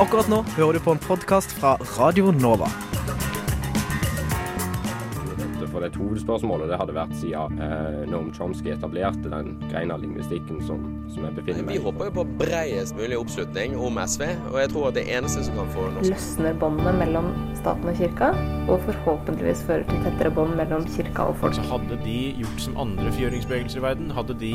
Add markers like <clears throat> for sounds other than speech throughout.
Akkurat nå hører du på en podkast fra Radio Nova. For det hovedspørsmålet det hadde vært siden eh, Noam Chomsky etablerte den greina lingvistikken som, som jeg befinner meg i. Vi håper jo på bredest mulig oppslutning om SV, og jeg tror at det eneste som kan få norsk løsner båndene mellom staten og kirka, og forhåpentligvis fører til tettere bånd mellom kirka og folk. Altså, hadde de gjort som andre fjøringsbevegelser i verden, hadde de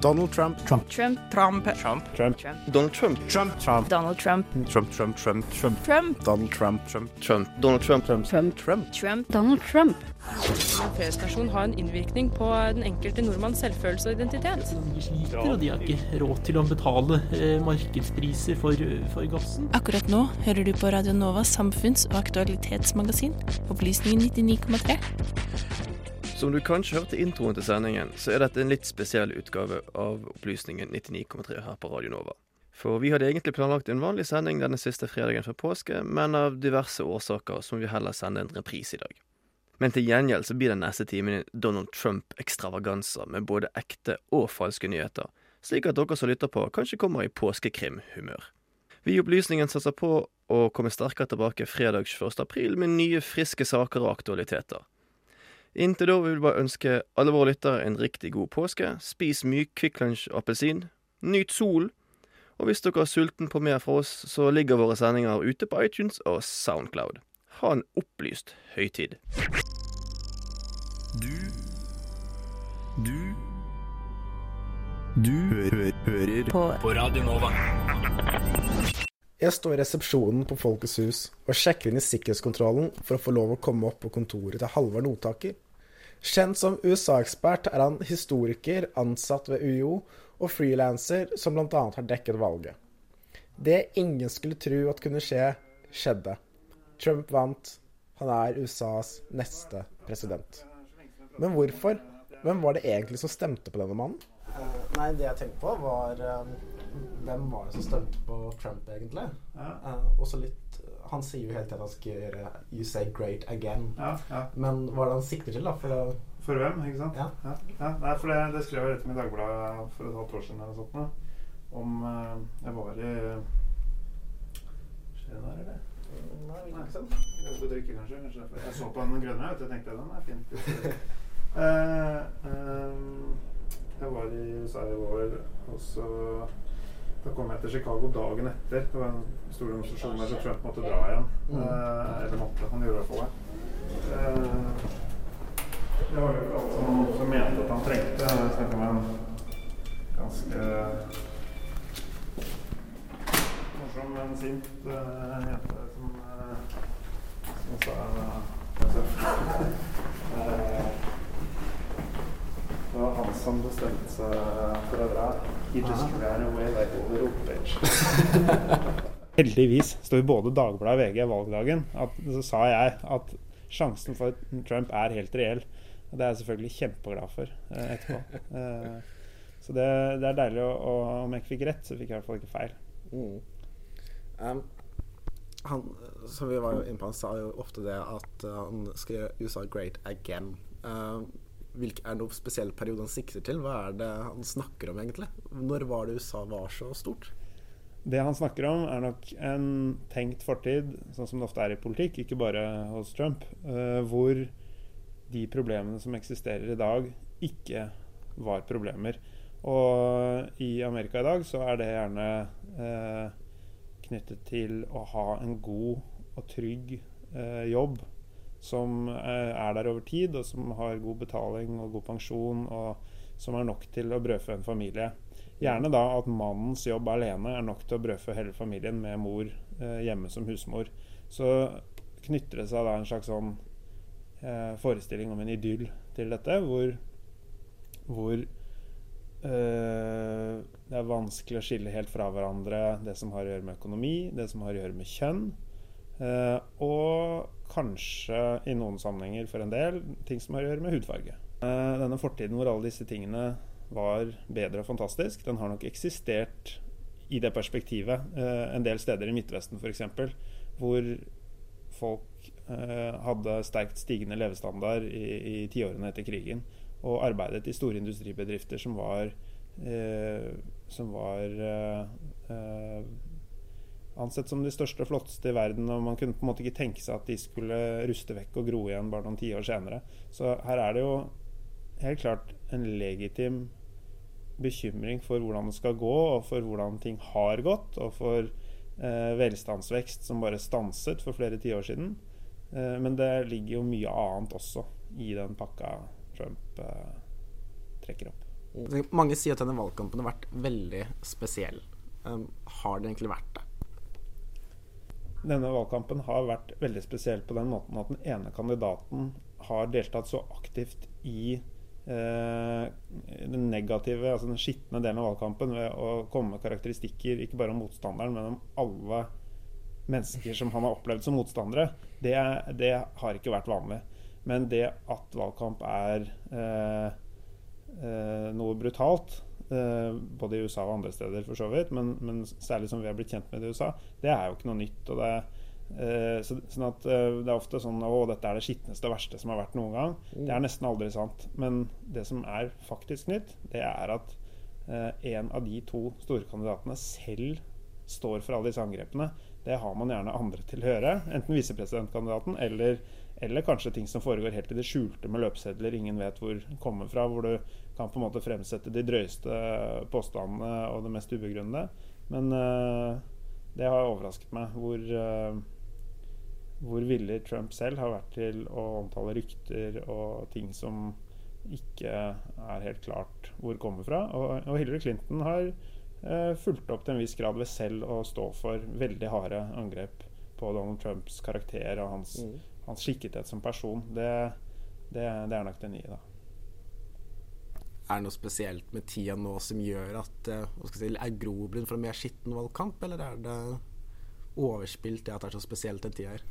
Donald Trump. Trump. Trump. Trump. Trump. Trump. Donald Trump. Trump. Trump. Donald Trump. Trump. Trump. Trump. Trump. Trump. Donald Trump. Trump. Trump. Donald Trump. Trump. Trump. Trump. Trump. Donald Trump. Fredsnasjon har en innvirkning på den enkelte nordmanns selvfølelse og identitet. De sliter, og de har ikke råd til å betale eh, markedspriser for, for gassen. Akkurat nå hører du på Radio Novas samfunns- og aktualitetsmagasin, Opplysningen 99,3. Som du kanskje hørte i introen til sendingen, så er dette en litt spesiell utgave av Opplysningen 99,3 her på Radio Nova. For vi hadde egentlig planlagt en vanlig sending denne siste fredagen før påske, men av diverse årsaker så må vi heller sende en reprise i dag. Men til gjengjeld så blir den neste timen en Donald Trump-ekstravaganser med både ekte og falske nyheter, slik at dere som lytter på, kanskje kommer i påskekrimhumør. Vi i Opplysningen satser på å komme sterkere tilbake fredag 21. april med nye, friske saker og aktualiteter. Inntil da vil vi bare ønske alle våre lyttere en riktig god påske. Spis mye Kvikk Lunsj appelsin. Nyt solen. Og hvis dere er sulten på mer fra oss, så ligger våre sendinger ute på iTunes og Soundcloud. Ha en opplyst høytid. Du Du Du hø hører På På Radio Nova. Jeg står i resepsjonen på Folkets hus og sjekker inn i sikkerhetskontrollen for å få lov å komme opp på kontoret til Halvard Notaker. Kjent som USA-ekspert er han historiker, ansatt ved UiO og frilanser som bl.a. har dekket valget. Det ingen skulle tro at kunne skje, skjedde. Trump vant. Han er USAs neste president. Men hvorfor? Hvem var det egentlig som stemte på denne mannen? nei, det jeg tenkte på, var uh, Hvem var det som stemte på Trump, egentlig? Uh, også litt Han sier jo hele tiden at han skal gjøre You say great again. Men hva er det han sikter til, da? For, For hvem, ikke sant? Ja. Ja. Ja, Nei, for det, det skrev jeg rett om i Dagbladet for et halvt år siden eller noe sånt. nå. Om uh, Jeg var i Skjer det der, eller? Nei, ikke sant? Du drikke, kanskje? kanskje. Jeg så på den grønne, vet du. Jeg tenkte den er fin. <laughs> Eh, ehm, jeg var i USA i vår, og så da kom jeg til Chicago dagen etter. Det var en stor demonstrasjon der så Trump måtte dra igjen. Mm. Eh, eller måtte. Han gjorde i hvert fall det. Eh, det var jo alt som, som mente at han trengte. Jeg snakka med en ganske morsom, men sint eh, jente som, eh, som sa eh, <laughs> Det var han som bestemte seg for å dra. He just ran away like a little bitch. <laughs> Heldigvis står både Dagbladet og VG valgdagen. At, så sa jeg at sjansen for Trump er helt reell. Og det er jeg selvfølgelig kjempeglad for eh, etterpå. Eh, så det, det er deilig å, å Om jeg ikke fikk rett, så fikk jeg i hvert fall ikke feil. Mm. Um, han, som vi var inne på, han sa jo ofte det at uh, han skal gjøre USA great again. Uh, hvilke, er det noen spesiell periode han sikter til? Hva er det han snakker om, egentlig? Når var det USA var så stort? Det han snakker om, er nok en tenkt fortid, sånn som det ofte er i politikk, ikke bare hos Trump, uh, hvor de problemene som eksisterer i dag, ikke var problemer. Og i Amerika i dag så er det gjerne uh, knyttet til å ha en god og trygg uh, jobb som eh, er der over tid, og som har god betaling og god pensjon, og som er nok til å brødfø en familie. Gjerne da at mannens jobb alene er nok til å brødfø hele familien med mor eh, hjemme som husmor. Så knytter det seg da en slags sånn eh, forestilling om en idyll til dette, hvor, hvor eh, det er vanskelig å skille helt fra hverandre det som har å gjøre med økonomi, det som har å gjøre med kjønn. Eh, og kanskje i noen sammenhenger for en del ting som har å gjøre med hudfarge. Eh, denne fortiden hvor alle disse tingene var bedre og fantastisk, den har nok eksistert i det perspektivet eh, en del steder i Midtvesten f.eks., hvor folk eh, hadde sterkt stigende levestandard i, i tiårene etter krigen og arbeidet i store industribedrifter som var som var ansett som de største og flotteste i verden. Og man kunne på en måte ikke tenke seg at de skulle ruste vekk og gro igjen bare noen tiår senere. Så her er det jo helt klart en legitim bekymring for hvordan det skal gå, og for hvordan ting har gått, og for eh, velstandsvekst som bare stanset for flere tiår siden. Eh, men det ligger jo mye annet også i den pakka Trump eh, trekker opp. Mange sier at denne valgkampen har vært veldig spesiell. Um, har det egentlig vært det? Denne valgkampen har vært veldig spesiell på den måten at den ene kandidaten har deltatt så aktivt i eh, den negative, altså den skitne delen av valgkampen ved å komme med karakteristikker ikke bare om motstanderen, men om alle mennesker som han har opplevd som motstandere. Det, det har ikke vært vanlig. Men det at valgkamp er eh, eh, noe brutalt, både i USA og andre steder for så vidt, men, men, særlig som vi har blitt kjent med det i USA, det er jo ikke noe nytt. og det eh, så, sånn at eh, Det er ofte sånn å, dette er det skitneste og verste som har vært noen gang. Det er nesten aldri sant. Men det som er faktisk nytt, det er at eh, en av de to store kandidatene selv står for alle disse angrepene. Det har man gjerne andre til å høre. Enten visepresidentkandidaten eller eller kanskje ting som foregår helt i det skjulte med løpesedler ingen vet hvor kommer fra, hvor du kan på en måte fremsette de drøyeste påstandene og det mest ubegrunnede. Men uh, det har overrasket meg hvor, uh, hvor villig Trump selv har vært til å omtale rykter og ting som ikke er helt klart hvor kommer fra. Og, og Hillary Clinton har uh, fulgt opp til en viss grad ved selv å stå for veldig harde angrep på Donald Trumps karakter og hans mm hans skikkethet som person, det, det, det er nok det nye, da. Er det noe spesielt med tida nå som gjør at eh, hva skal si, er grobunn for en mer skitten valgkamp, eller er det overspilt det at det er så spesielt den tida her?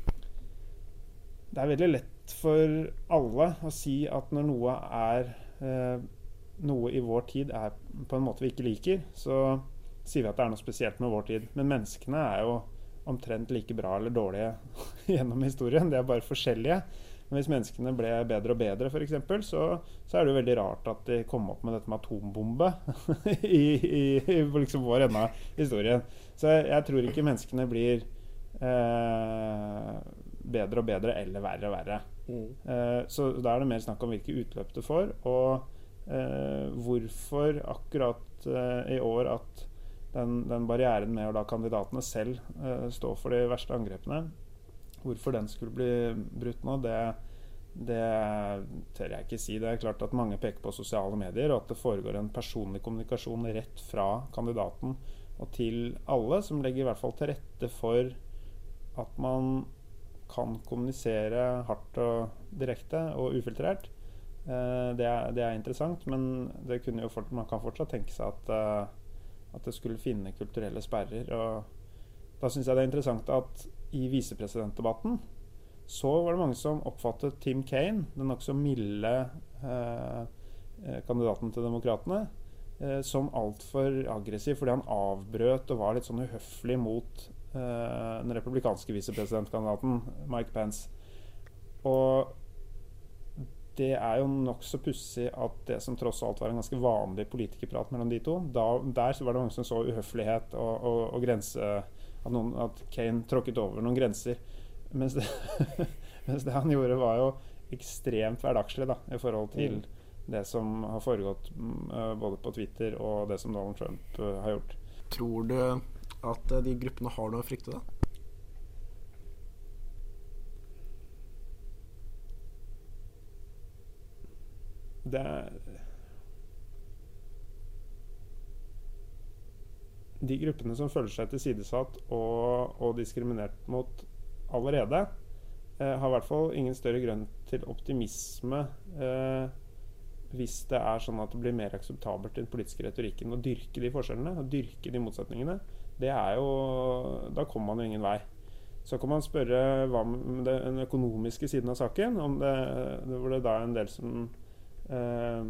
Det er veldig lett for alle å si at når noe er eh, noe i vår tid er på en måte vi ikke liker, så sier vi at det er noe spesielt med vår tid. Men menneskene er jo omtrent like bra eller dårlige <laughs> gjennom historien. De er bare forskjellige. Men hvis menneskene ble bedre og bedre, f.eks., så, så er det jo veldig rart at de kom opp med dette med atombombe <laughs> i, i, i liksom vår ende av historien. Så jeg, jeg, tror ikke menneskene blir eh, bedre og bedre eller verre og verre. Mm. Eh, så da er det mer snakk om hvilke utløp det får, og eh, hvorfor akkurat eh, i år at den, den, barrieren med å la kandidatene selv uh, stå for de verste angrepene. Hvorfor den skulle bli brutt nå, det, det, tør jeg ikke si. Det er klart at mange peker på sosiale medier, og at det foregår en personlig kommunikasjon rett fra kandidaten og til alle, som legger i hvert fall til rette for at man kan kommunisere hardt og direkte og ufiltrert. Uh, det, er, det, er, interessant, men fort, man kan fortsatt tenke seg at uh, at det skulle finne kulturelle sperrer. Og da syns jeg det er interessant at i visepresidentdebatten så var det mange som oppfattet Tim Kane, den nokså milde eh, eh, kandidaten til Demokratene, eh, som altfor aggressiv fordi han avbrøt og var litt sånn uhøflig mot eh, den republikanske visepresidentkandidaten Mike Pence. Og det er jo nokså pussig at det som tross alt var en ganske vanlig politikerprat mellom de to, da, der var det mange som så uhøflighet og, og, og grense at, noen, at, Kane tråkket over noen grenser. Mens det, <laughs> mens det, han gjorde, var jo ekstremt hverdagslig da, i forhold til mm. det som har foregått uh, både på Twitter og det som Donald Trump uh, har gjort. Tror du at uh, de gruppene har noe å frykte, da? det De gruppene som føler seg tilsidesatt og, og diskriminert mot allerede, eh, har i hvert fall ingen større grunn til optimisme eh, hvis det er sånn at det blir mer akseptabelt i den politiske retorikken å dyrke de forskjellene, og dyrke de motsetningene, det er jo Da kommer man jo ingen vei. Så kan man spørre hva med den økonomiske siden av saken, om det, hvor det da en del som eh,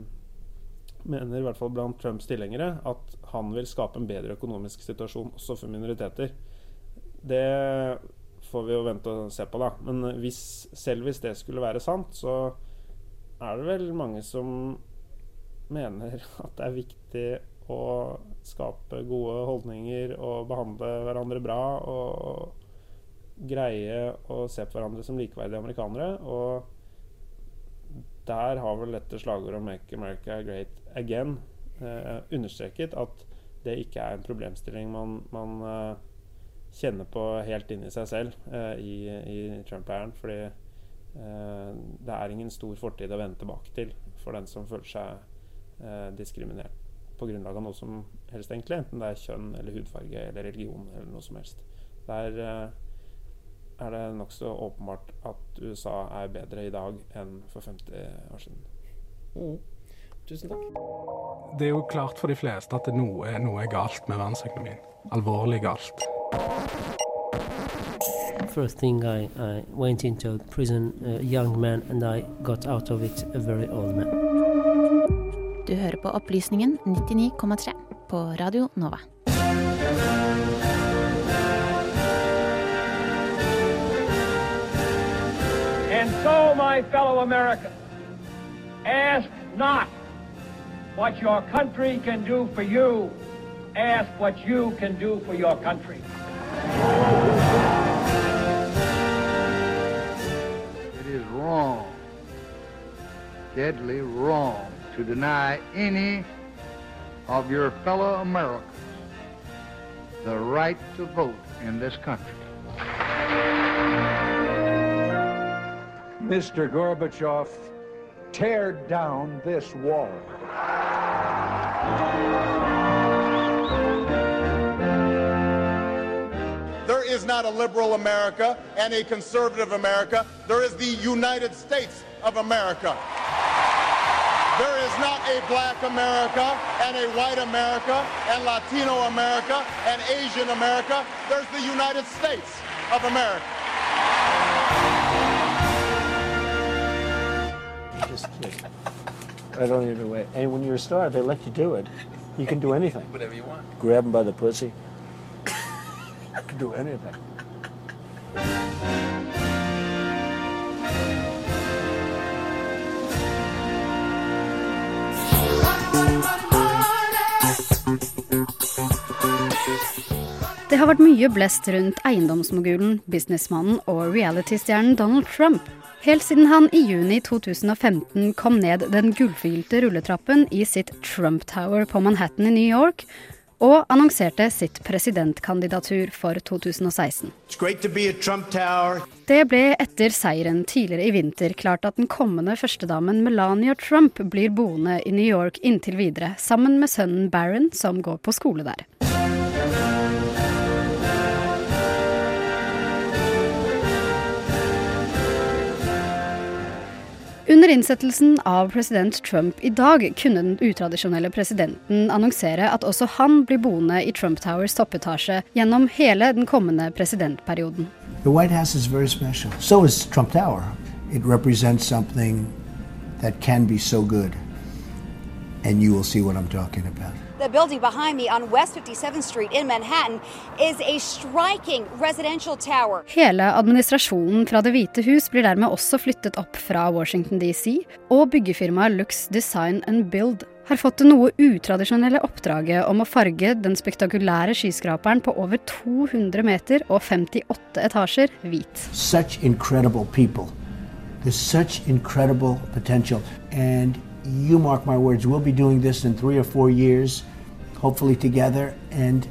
mener, i hvert fall blant Trumps tilhengere, at han vil skape en bedre økonomisk situasjon også for minoriteter. Det får vi jo vente og se på, da. Men hvis, selv hvis det skulle være sant, så er det vel mange som mener at det er viktig å skape gode holdninger og behandle hverandre bra og greie å se på hverandre som likeverdige amerikanere. Og der har vel dette slagordet 'Make America Great Again' eh, understreket at det ikke er en problemstilling man, man eh, kjenner på helt inni seg selv eh, i, i Trump-æren. Fordi eh, det er ingen stor fortid å vende tilbake til for den som føler seg eh, diskriminert på grunnlag av noe som helst, egentlig. Enten det er kjønn eller hudfarge eller religion eller noe som helst. Der eh, er det nokså åpenbart at USA er bedre i dag enn for 50 år siden. Mm. Tusen takk. Det er jo klart for de fleste at noe, noe er galt med verdensøkonomien. Alvorlig galt. First thing I, I went into prison a young man and I got out of it a very old man. Du hører på Opplysningen 99,3 på Radio Nova. And so, my fellow Americans, ask not what your country can do for you, ask what you can do for your country. It is wrong, deadly wrong, to deny any of your fellow Americans the right to vote in this country. Mr. Gorbachev, tear down this wall. There is not a liberal America and a conservative America. There is the United States of America. There is not a black America and a white America and Latino America and Asian America. There's the United States of America. I don't even wait. And when you're a star, they let you do it. You can do anything. <laughs> Whatever you want. Grab them by the pussy. You can do anything. Det har vært mye blest rundt eiendomsmogulen, businessmannen og reality-stjernen Donald Trump. Helt siden han i juni 2015 kom ned den gullfylte rulletrappen i sitt Trump Tower på Manhattan i New York og annonserte sitt presidentkandidatur for 2016. It's great to be at Trump Tower. Det ble etter seieren tidligere i vinter klart at den kommende førstedamen Melania Trump blir boende i New York inntil videre, sammen med sønnen Barron, som går på skole der. Under innsettelsen av president Trump i dag kunne den utradisjonelle presidenten annonsere at også han blir boende i Trump Towers toppetasje gjennom hele den kommende presidentperioden. The White House is very special. So is Trump Tower. It represents something that can be so good. And you will see what I'm talking about. The building behind me on West 57th Street in Manhattan is a striking residential tower. Hele administrasjonen fra Det hvite hus blir dermed også flyttet opp fra Washington DC, og byggefirmaet Lux Design and Build har fått det noe utradisjonelle oppdraget om å farge den spektakulære skyskraperen på over 200 meter og 58 etasjer hvit. Such incredible people. There's such incredible potential. And you mark my words, we'll be doing this in three or four years, hopefully together. And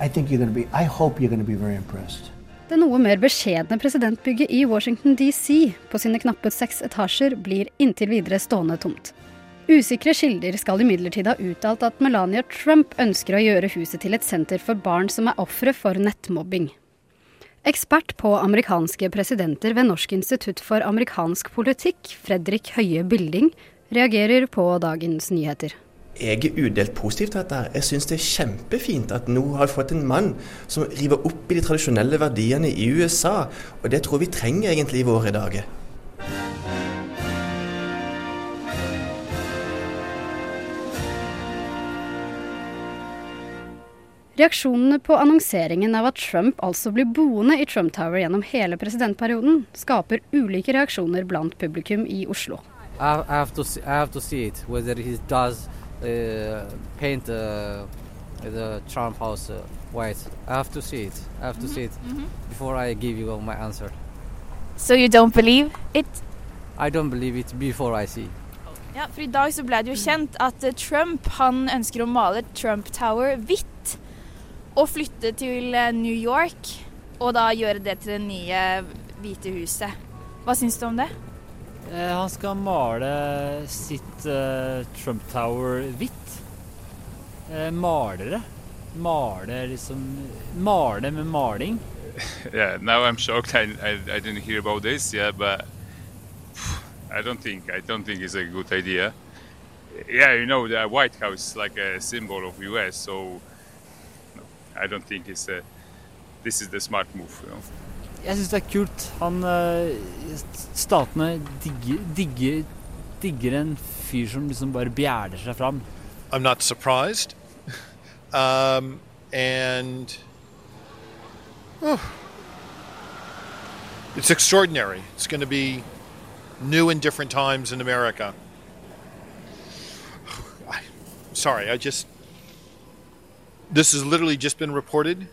I think you're going to be, I hope you're going to be very impressed. Det noe mer beskjedne presidentbygget i Washington DC på sine knappe seks etasjer blir inntil videre stående tomt. Usikre kilder skal imidlertid ha uttalt at Melania Trump ønsker å gjøre huset til et senter for barn som er ofre for nettmobbing. Ekspert på amerikanske presidenter ved Norsk institutt for amerikansk politikk, Fredrik Høie Bilding, reagerer på dagens nyheter. Jeg er udelt positiv til dette. Jeg syns det er kjempefint at nå har vi fått en mann som river opp i de tradisjonelle verdiene i USA, og det tror vi trenger egentlig i våre dager. Reaksjonene på annonseringen av at Trump altså blir boende i Trump Tower gjennom hele presidentperioden, skaper ulike reaksjoner blant publikum i Oslo. I, I have to see, I have to see it whether he does uh, paint uh, the Trump house uh, white. I have to see it. I have to see it mhm. before I give you my answer. So you don't believe it? I don't believe it before I see. Ja, for I dag så ble det jo kjent at eh, Trump han ønsker å male Trump Tower hvitt. Og flytte til eh, New York, og da gjøre det til det nye hvite huset. Hva syns du om det? Eh, han skal male sitt eh, Trump Tower hvitt. Eh, malere. Male liksom Male med maling. <laughs> yeah, now I'm shocked. I, I, I didn't hear about this. Yeah, but <sighs> I don't think I don't think it's a good idea. Yeah, you know the White House is like a symbol of U.S. So I don't think it's a. This is the smart move. You know. Jeg syns det er kult. Han eh, Statene digger, digger, digger en fyr som liksom bare bjæler seg fram. I'm not surprised. <laughs> um, and oh, it's extraordinary. It's going to be new and different times in America. <sighs> I, sorry, I just. This has literally just been reported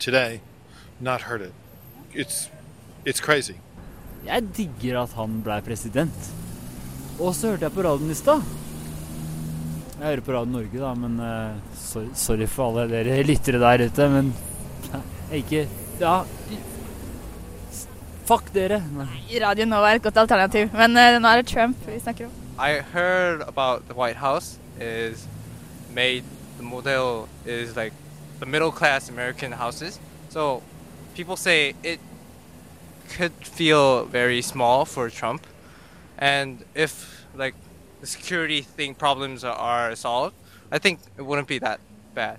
today. Not heard it. It's, it's crazy. Jeg digger at han ble president. Og så hørte jeg på radioen i stad. Jeg hører på Radio Norge, da, men uh, sorry, sorry for alle dere lyttere der ute, men <laughs> jeg ikke Ja. Fuck dere. Nei. Radio Nova er et godt alternativ, men uh, nå er det Trump vi snakker om. I heard about the White House is made the model is like the middle class American houses. So people say it could feel very small for Trump. And if like the security thing problems are, are solved, I think it wouldn't be that bad.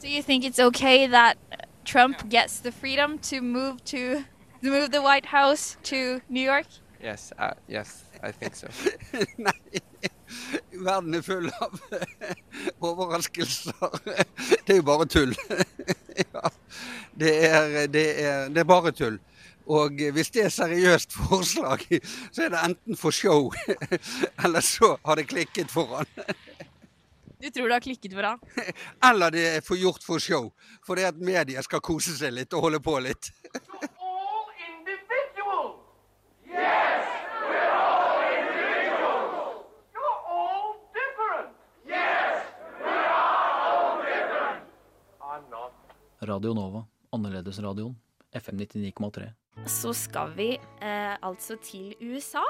Do you think it's okay that Trump gets the freedom to move to to move the White House to New York? Yes, uh, yes, I think so. <laughs> <laughs> Verden er full av <laughs> overraskelser. Det er jo bare tull. <laughs> Ja. Det er, det er, det er bare tull. Og hvis det er seriøst forslag, så er det enten for show, eller så har det klikket for han. Du tror det har klikket for han? Eller det er for gjort for show. For det at media skal kose seg litt og holde på litt. Radio Nova, annerledesradioen, FM 99,3. Så skal vi eh, altså til USA.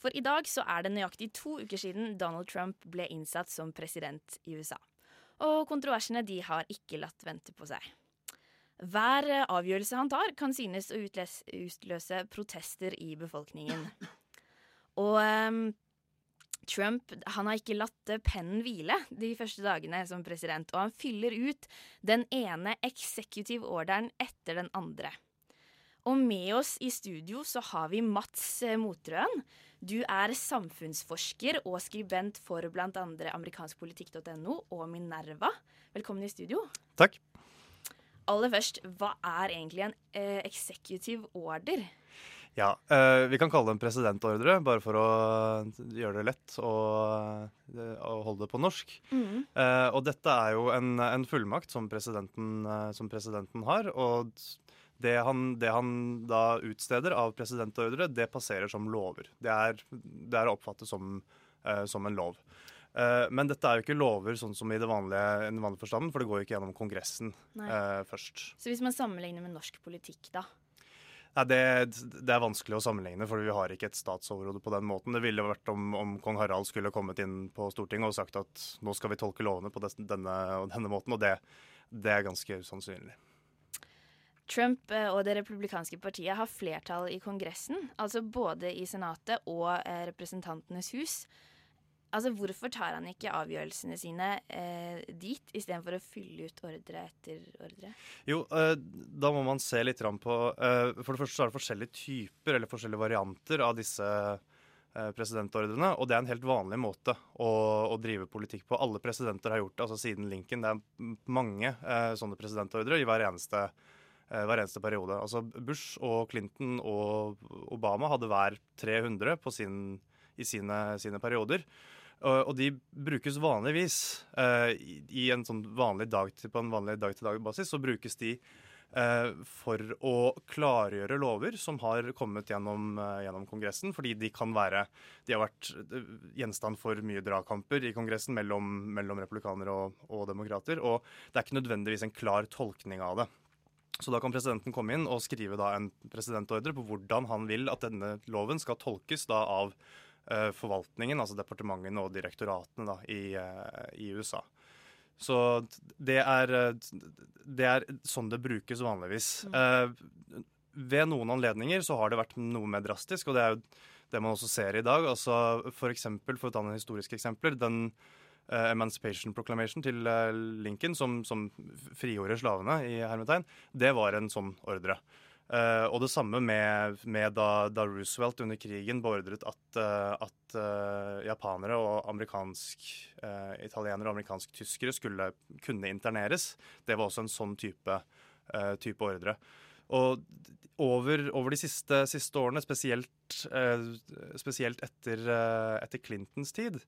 For i dag så er det nøyaktig to uker siden Donald Trump ble innsatt som president i USA. Og kontroversene de har ikke latt vente på seg. Hver eh, avgjørelse han tar, kan synes å utløse protester i befolkningen. Og ehm, Trump han har ikke latt eh, pennen hvile de første dagene som president, og han fyller ut den ene executive orderen etter den andre. Og med oss i studio så har vi Mats eh, Motrøen. Du er samfunnsforsker og skribent for bl.a. amerikanskpolitikk.no og Minerva. Velkommen i studio. Takk. Aller først, hva er egentlig en eh, executive order? Ja, eh, vi kan kalle det en presidentordre, bare for å gjøre det lett å, å holde det på norsk. Mm. Eh, og dette er jo en, en fullmakt som presidenten, eh, som presidenten har. Og det han, det han da utsteder av presidentordre, det passerer som lover. Det er, det er å oppfatte som, eh, som en lov. Eh, men dette er jo ikke lover sånn som i det vanlige, den vanlige forstanden, for det går jo ikke gjennom Kongressen eh, først. Så hvis man sammenligner med norsk politikk, da? Nei, det, det er vanskelig å sammenligne, for vi har ikke et statsoverhode på den måten. Det ville vært om, om kong Harald skulle kommet inn på Stortinget og sagt at nå skal vi tolke lovene på denne denne måten, og det, det er ganske usannsynlig. Trump eh, og det republikanske partiet har flertall i Kongressen, altså både i Senatet og eh, Representantenes hus. Altså, Hvorfor tar han ikke avgjørelsene sine eh, dit, istedenfor å fylle ut ordre etter ordre? Jo, eh, da må man se litt på eh, For det første så er det forskjellige typer eller forskjellige varianter av disse eh, presidentordrene. Og det er en helt vanlig måte å, å, drive politikk på. Alle presidenter har gjort det altså siden Lincoln. Det er mange eh, sånne presidentordre i hver eneste, eh, hver eneste periode. Altså Bush og Clinton og Obama hadde hver 300 sin, i sine, sine perioder. Og de brukes vanligvis uh, i en sånn vanlig dag til, på en vanlig dag-til-dag-basis. Så brukes de uh, for å klargjøre lover som har kommet gjennom, uh, gjennom, Kongressen. Fordi de kan være De har vært gjenstand for mye dragkamper i Kongressen mellom, mellom republikanere og, og demokrater. Og det er ikke nødvendigvis en klar tolkning av det. Så da kan presidenten komme inn og skrive en presidentordre på hvordan han vil at denne loven skal tolkes av forvaltningen, altså departementene og direktoratene da, i, eh, i, USA. Så det er, eh, det er, sånn det brukes vanligvis. Mm. ved noen anledninger så har det vært noe mer drastisk, og det er jo det man også ser i dag. altså For eksempel, for å ta noen historiske eksempler, den uh, Emancipation Proclamation til uh, Lincoln, som, som frigjorde slavene, i hermetegn, det var en sånn ordre. Uh, og det samme med, med da, da, Roosevelt under krigen beordret at, uh, at uh, japanere og amerikansk italienere og amerikansk-tyskere skulle kunne interneres. Det var også en sånn type, type ordre. Og over, over de siste, siste, årene, spesielt, eh, spesielt etter, eh, etter, Clintons tid,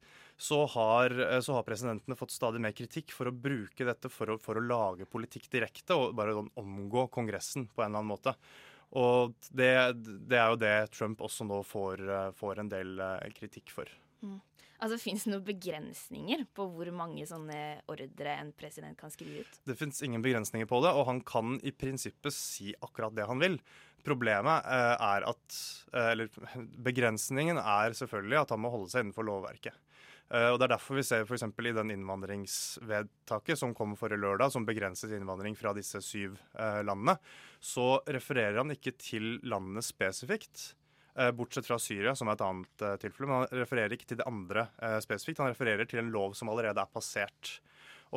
så har, eh, så har, presidentene fått stadig mer kritikk for å bruke dette for å, for å lage politikk direkte og bare sånn omgå Kongressen på en eller annen måte. Og det, det er jo det Trump også nå får, får en del kritikk for. Mm. Altså, Fins det noen begrensninger på hvor mange sånne ordre en president kan skrive ut? Det fins ingen begrensninger på det, og han kan i prinsippet si akkurat det han vil. Problemet eh, er at eh, Eller <laughs> begrensningen er selvfølgelig at han må holde seg innenfor lovverket. Eh, og Det er derfor vi ser f.eks. i den innvandringsvedtaket som kom forrige lørdag, som begrenset innvandring fra disse syv eh, landene, så refererer han ikke til landene spesifikt. Eh, bortsett fra Syria, som er et annet uh, tilfelle. Men han refererer ikke til det andre uh, spesifikt. Han refererer til en lov som allerede er passert.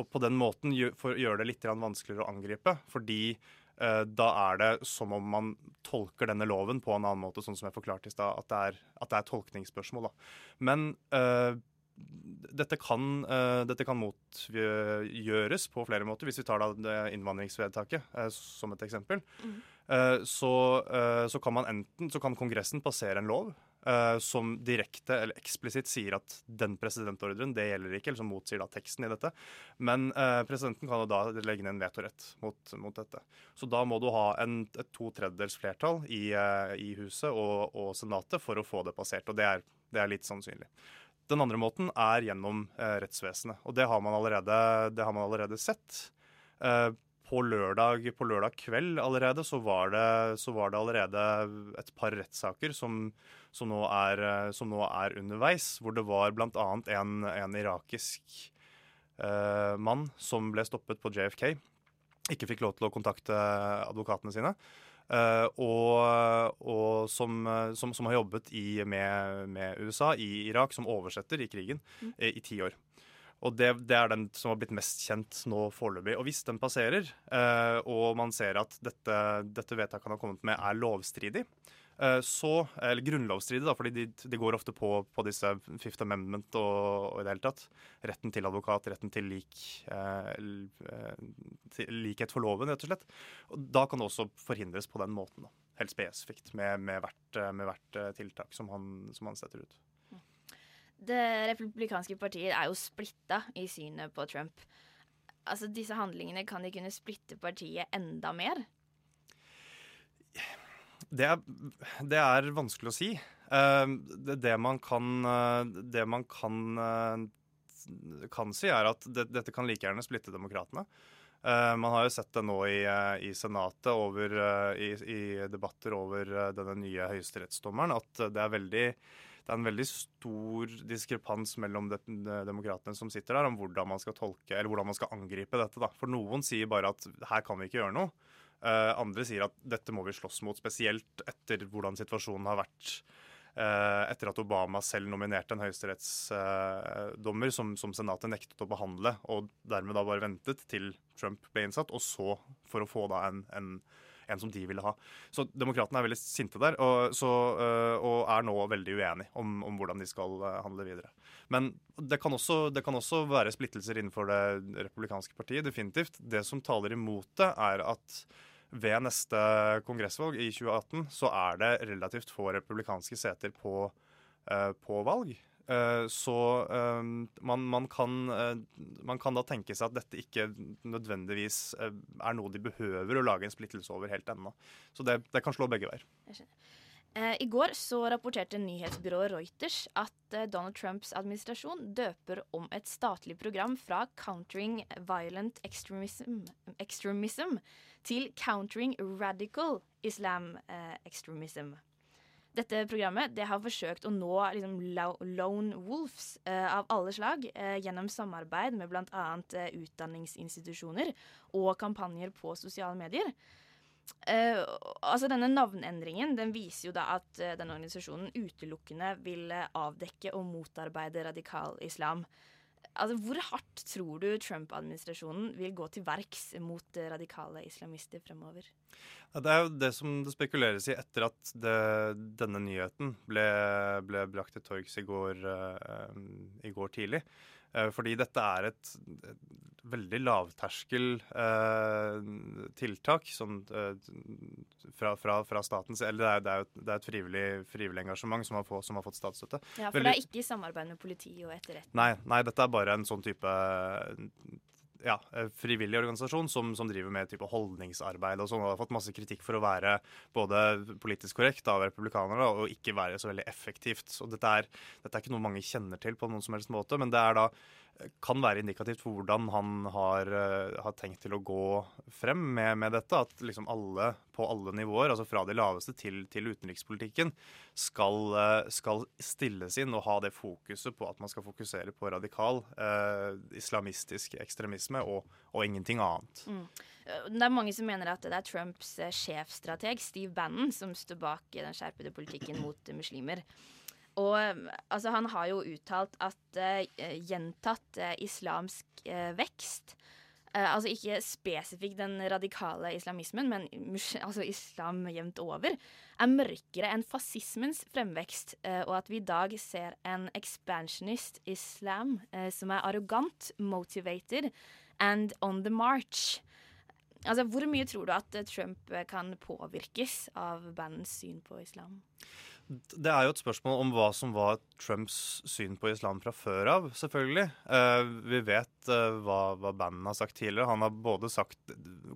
Og på den måten gjør, det litt vanskeligere å angripe. Fordi uh, da er det som om man tolker denne loven på en annen måte, sånn som jeg forklarte i stad, at, at, det er tolkningsspørsmål. Da. Men dette kan, dette kan motgjøres på flere måter, hvis vi tar da innvandringsvedtaket som et eksempel. Mm. Eh, så, eh, så, kan man enten så kan Kongressen passere en lov uh, som direkte eller eksplisitt sier at den presidentordren det gjelder ikke, eller som motsier da teksten i dette. Men presidenten kan jo da legge ned en vetorett mot, mot, dette. Så da må du ha en, et to tredjedels flertall i, i Huset og, og, Senatet for å få det passert. Og det er, det er litt sannsynlig. Den andre måten er gjennom rettsvesenet. Og det har man allerede, har man allerede sett på lørdag, på lørdag, kveld allerede så var, det, så var det allerede et par rettssaker som, som, nå er, som nå er underveis, hvor det var bl.a. En, en irakisk eh, mann som ble stoppet på JFK. Ikke fikk lov til å kontakte advokatene sine. Eh, og, og som, som, som, har jobbet i, med, med, USA i Irak som oversetter i krigen mm. i, i ti år. Og det, det, er den som har blitt mest kjent nå foreløpig. Og hvis den passerer, eh, og man ser at dette, dette vedtaket han har kommet med er lovstridig, eh, så, eller grunnlovsstridig, da, fordi de, de går ofte på, på, disse Fifth Amendment og, og, i det hele tatt. Retten til advokat, retten til, lik, eh, til likhet for loven, rett og slett. Og da kan det også forhindres på den måten. Da. Helt spesifikt med, med, hvert, med hvert tiltak som han, som han setter ut. Det republikanske partiet er jo splitta i synet på Trump. Altså, Disse handlingene, kan de kunne splitte partiet enda mer? Det er, det er vanskelig å si. Uh, det, det, man kan, uh, det man kan, uh, kan si, er at det, dette kan like gjerne splitte demokratene. man har jo sett det nå i, i Senatet over, i, i, debatter over denne nye høyesterettsdommeren, at det er veldig det er en veldig stor diskrepans mellom de, de, demokratene som sitter der, om hvordan man skal tolke, eller hvordan man skal angripe dette. Da. For noen sier bare at her kan vi ikke gjøre noe. Uh, andre sier at dette må vi slåss mot, spesielt etter hvordan situasjonen har vært Uh, etter at Obama selv nominerte en høyesterettsdommer som, som Senatet nektet å behandle, og dermed da bare ventet til Trump ble innsatt, og så for å få da en, en, en som de ville ha. Så demokratene er veldig sinte der, og, så, øh, og er nå veldig uenige om, om hvordan de skal øh, handle videre. Men det kan, også, det kan også være splittelser innenfor det republikanske partiet, definitivt. Det som taler imot det, er at ved neste kongressvalg i 2018 så er det relativt få republikanske seter på, øh, på valg. Eh, Så eh, man, man, kan, eh, man kan da tenke seg at dette ikke nødvendigvis er noe de behøver å lage en splittelse over helt ennå. Så det, det kan slå begge veier. I går så rapporterte nyhetsbyrået Reuters at Donald Trumps administrasjon døper om et statlig program fra Countering Violent Extremism, extremism til Countering Radical Islam Extremism. Dette programmet det har forsøkt å nå liksom, lone wolves eh, av alle slag eh, gjennom samarbeid med bl.a. Eh, utdanningsinstitusjoner og kampanjer på sosiale medier. Eh, altså Denne navnendringen den viser jo da at eh, denne organisasjonen utelukkende vil eh, avdekke og motarbeide radikal islam. Altså Hvor hardt tror du Trump-administrasjonen vil gå til verks mot eh, radikale islamister fremover? Det er jo det som det spekuleres i etter at det, denne nyheten ble, ble brakt til torgs i, eh, i går tidlig. Eh, fordi dette er et, veldig lavterskel eh, tiltak sånn, fra, fra, fra statens Eller det er, det er, et frivillig, frivillig engasjement som har, få, som har fått statsstøtte. Ja, For Veldig- det er ikke i samarbeid med politi og etterretning? Nei, nei, dette er bare en sånn type ja, eh, frivillig organisasjon som, som driver med type holdningsarbeid og sånn. og har fått masse kritikk for å være både politisk korrekt av republikanere og ikke være så veldig effektivt. Så dette er, dette er ikke noe mange kjenner til på noen som helst måte, men det er da kan være indikativt for hvordan han har, eh, har tenkt til å gå frem med, med dette. At liksom alle på alle nivåer, altså fra det laveste til, til utenrikspolitikken, skal, eh, skal stilles inn og ha det fokuset på at man skal fokusere på radikal eh, islamistisk ekstremisme og, og ingenting annet. Mm. Det er mange som mener at det er Trumps eh, sjefstrateg Steve Bannon som står bak den skjerpede politikken mot muslimer. Og altså, han har jo uttalt at uh, gjentatt uh, islamsk uh, vekst Altså ikke spesifikt den radikale islamismen, men <laughs> altså islam jevnt over, er mørkere enn fascismens fremvekst, og at vi i dag ser en expansionist islam som er arrogant, motivated and on the march. Altså, Hvor mye tror du at Trump kan påvirkes av bandens syn på islam? Det er jo et spørsmål om hva som var Trumps syn på islam fra før av, selvfølgelig. Eh, vi vet eh, hva, hva bandet har sagt tidligere. Han har både sagt,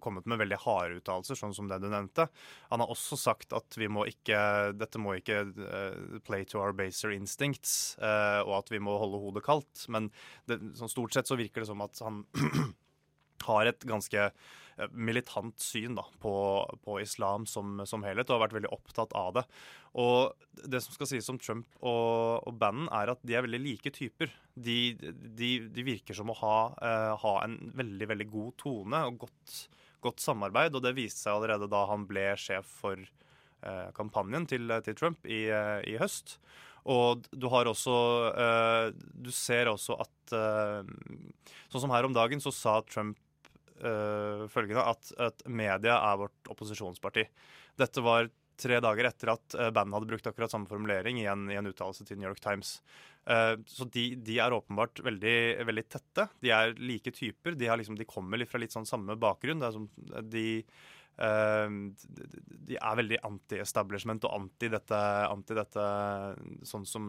kommet med veldig harde uttalelser, sånn som det du nevnte. Han har også sagt at vi må ikke, dette må ikke uh, play to our baser instincts, eh, og at vi må holde hodet kaldt. Men det, sånn stort sett så virker det som at han <clears throat> har et ganske militant syn da, på, på islam som, som helhet, og har vært veldig opptatt av det. Og det som skal sies om Trump og, og banden, er at de er veldig like typer. De, de, de virker som å ha, uh, ha en veldig, veldig god tone og godt, godt samarbeid, og det viste seg allerede da han ble sjef for uh, kampanjen til, til Trump i, uh, i høst. Og du har også eh, Du ser også at Sånn som her om dagen, så sa Trump eh, følgende at, at media er vårt opposisjonsparti. Dette var tre dager etter at eh, bandet hadde brukt akkurat samme formulering i en, i en uttalelse til New York Times. Uh, så de, de er åpenbart veldig, veldig tette. De er like typer. De, liksom, de kommer fra litt sånn samme bakgrunn. Det er som, de, de, de er veldig anti-establishment og anti dette, anti dette sånn, som,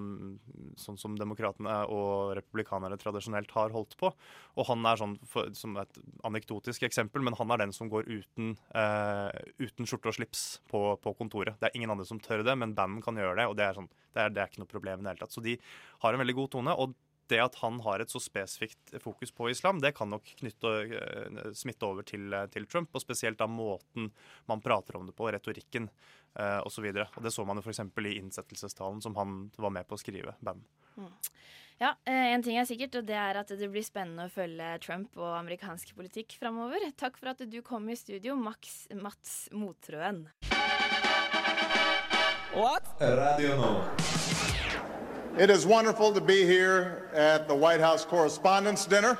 sånn som demokratene og republikanere tradisjonelt har holdt på. Og han er sånn, for, som et anekdotisk eksempel, men han er den som går uten, uh, uten skjorte og slips på, på kontoret. Det er ingen andre som tør det, men banden kan gjøre det, og det er, sånn, det er, det er ikke noe problem i det hele tatt. Så de har en veldig god tone. og det at han har et så spesifikt fokus på islam, det kan nok knytte, eh, smitte over til, eh, til Trump. Og spesielt da måten man prater om det på, retorikken eh, osv. Det så man jo f.eks. i innsettelsestalen som han var med på å skrive. Bam. Mm. Ja, eh, En ting er sikkert, og det er at det blir spennende å følge Trump og amerikansk politikk framover. Takk for at du kom i studio, Max, Mats Motrøen. What? Radio Nova. It is wonderful to be here at the White House Correspondents' Dinner.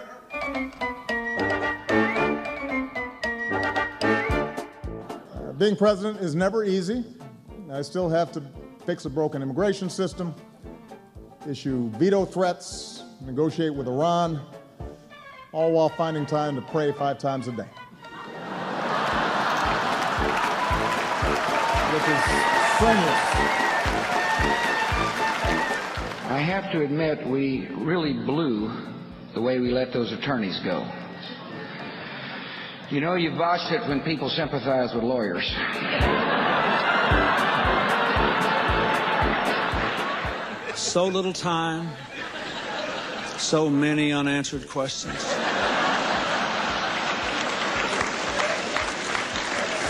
Uh, being president is never easy. I still have to fix a broken immigration system, issue veto threats, negotiate with Iran, all while finding time to pray five times a day. Which is strenuous. I have to admit, we really blew the way we let those attorneys go. You know, you botched it when people sympathize with lawyers. So little time, so many unanswered questions.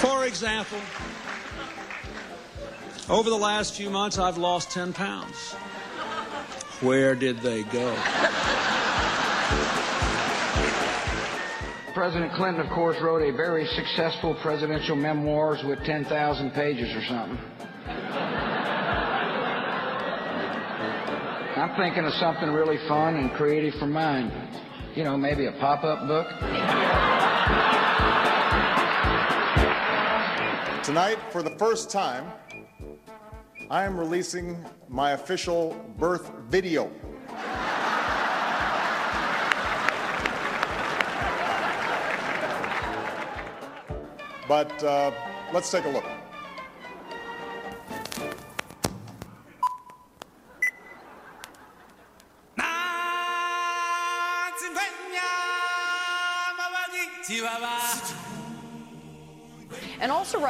For example, over the last few months, I've lost 10 pounds. Where did they go? President Clinton, of course, wrote a very successful presidential memoirs with 10,000 pages or something. I'm thinking of something really fun and creative for mine. You know, maybe a pop-up book. Tonight, for the first time, I am releasing my official birth video. But uh, let's take a look.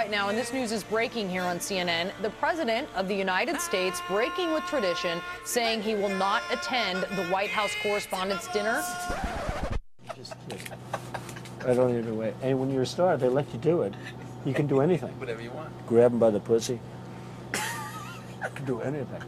Right now, and this news is breaking here on CNN, the President of the United States breaking with tradition, saying he will not attend the White House Correspondents' Dinner. I don't even wait. And when you're a star, they let you do it. You can do anything. Whatever you want. Grab him by the pussy. you can do anything.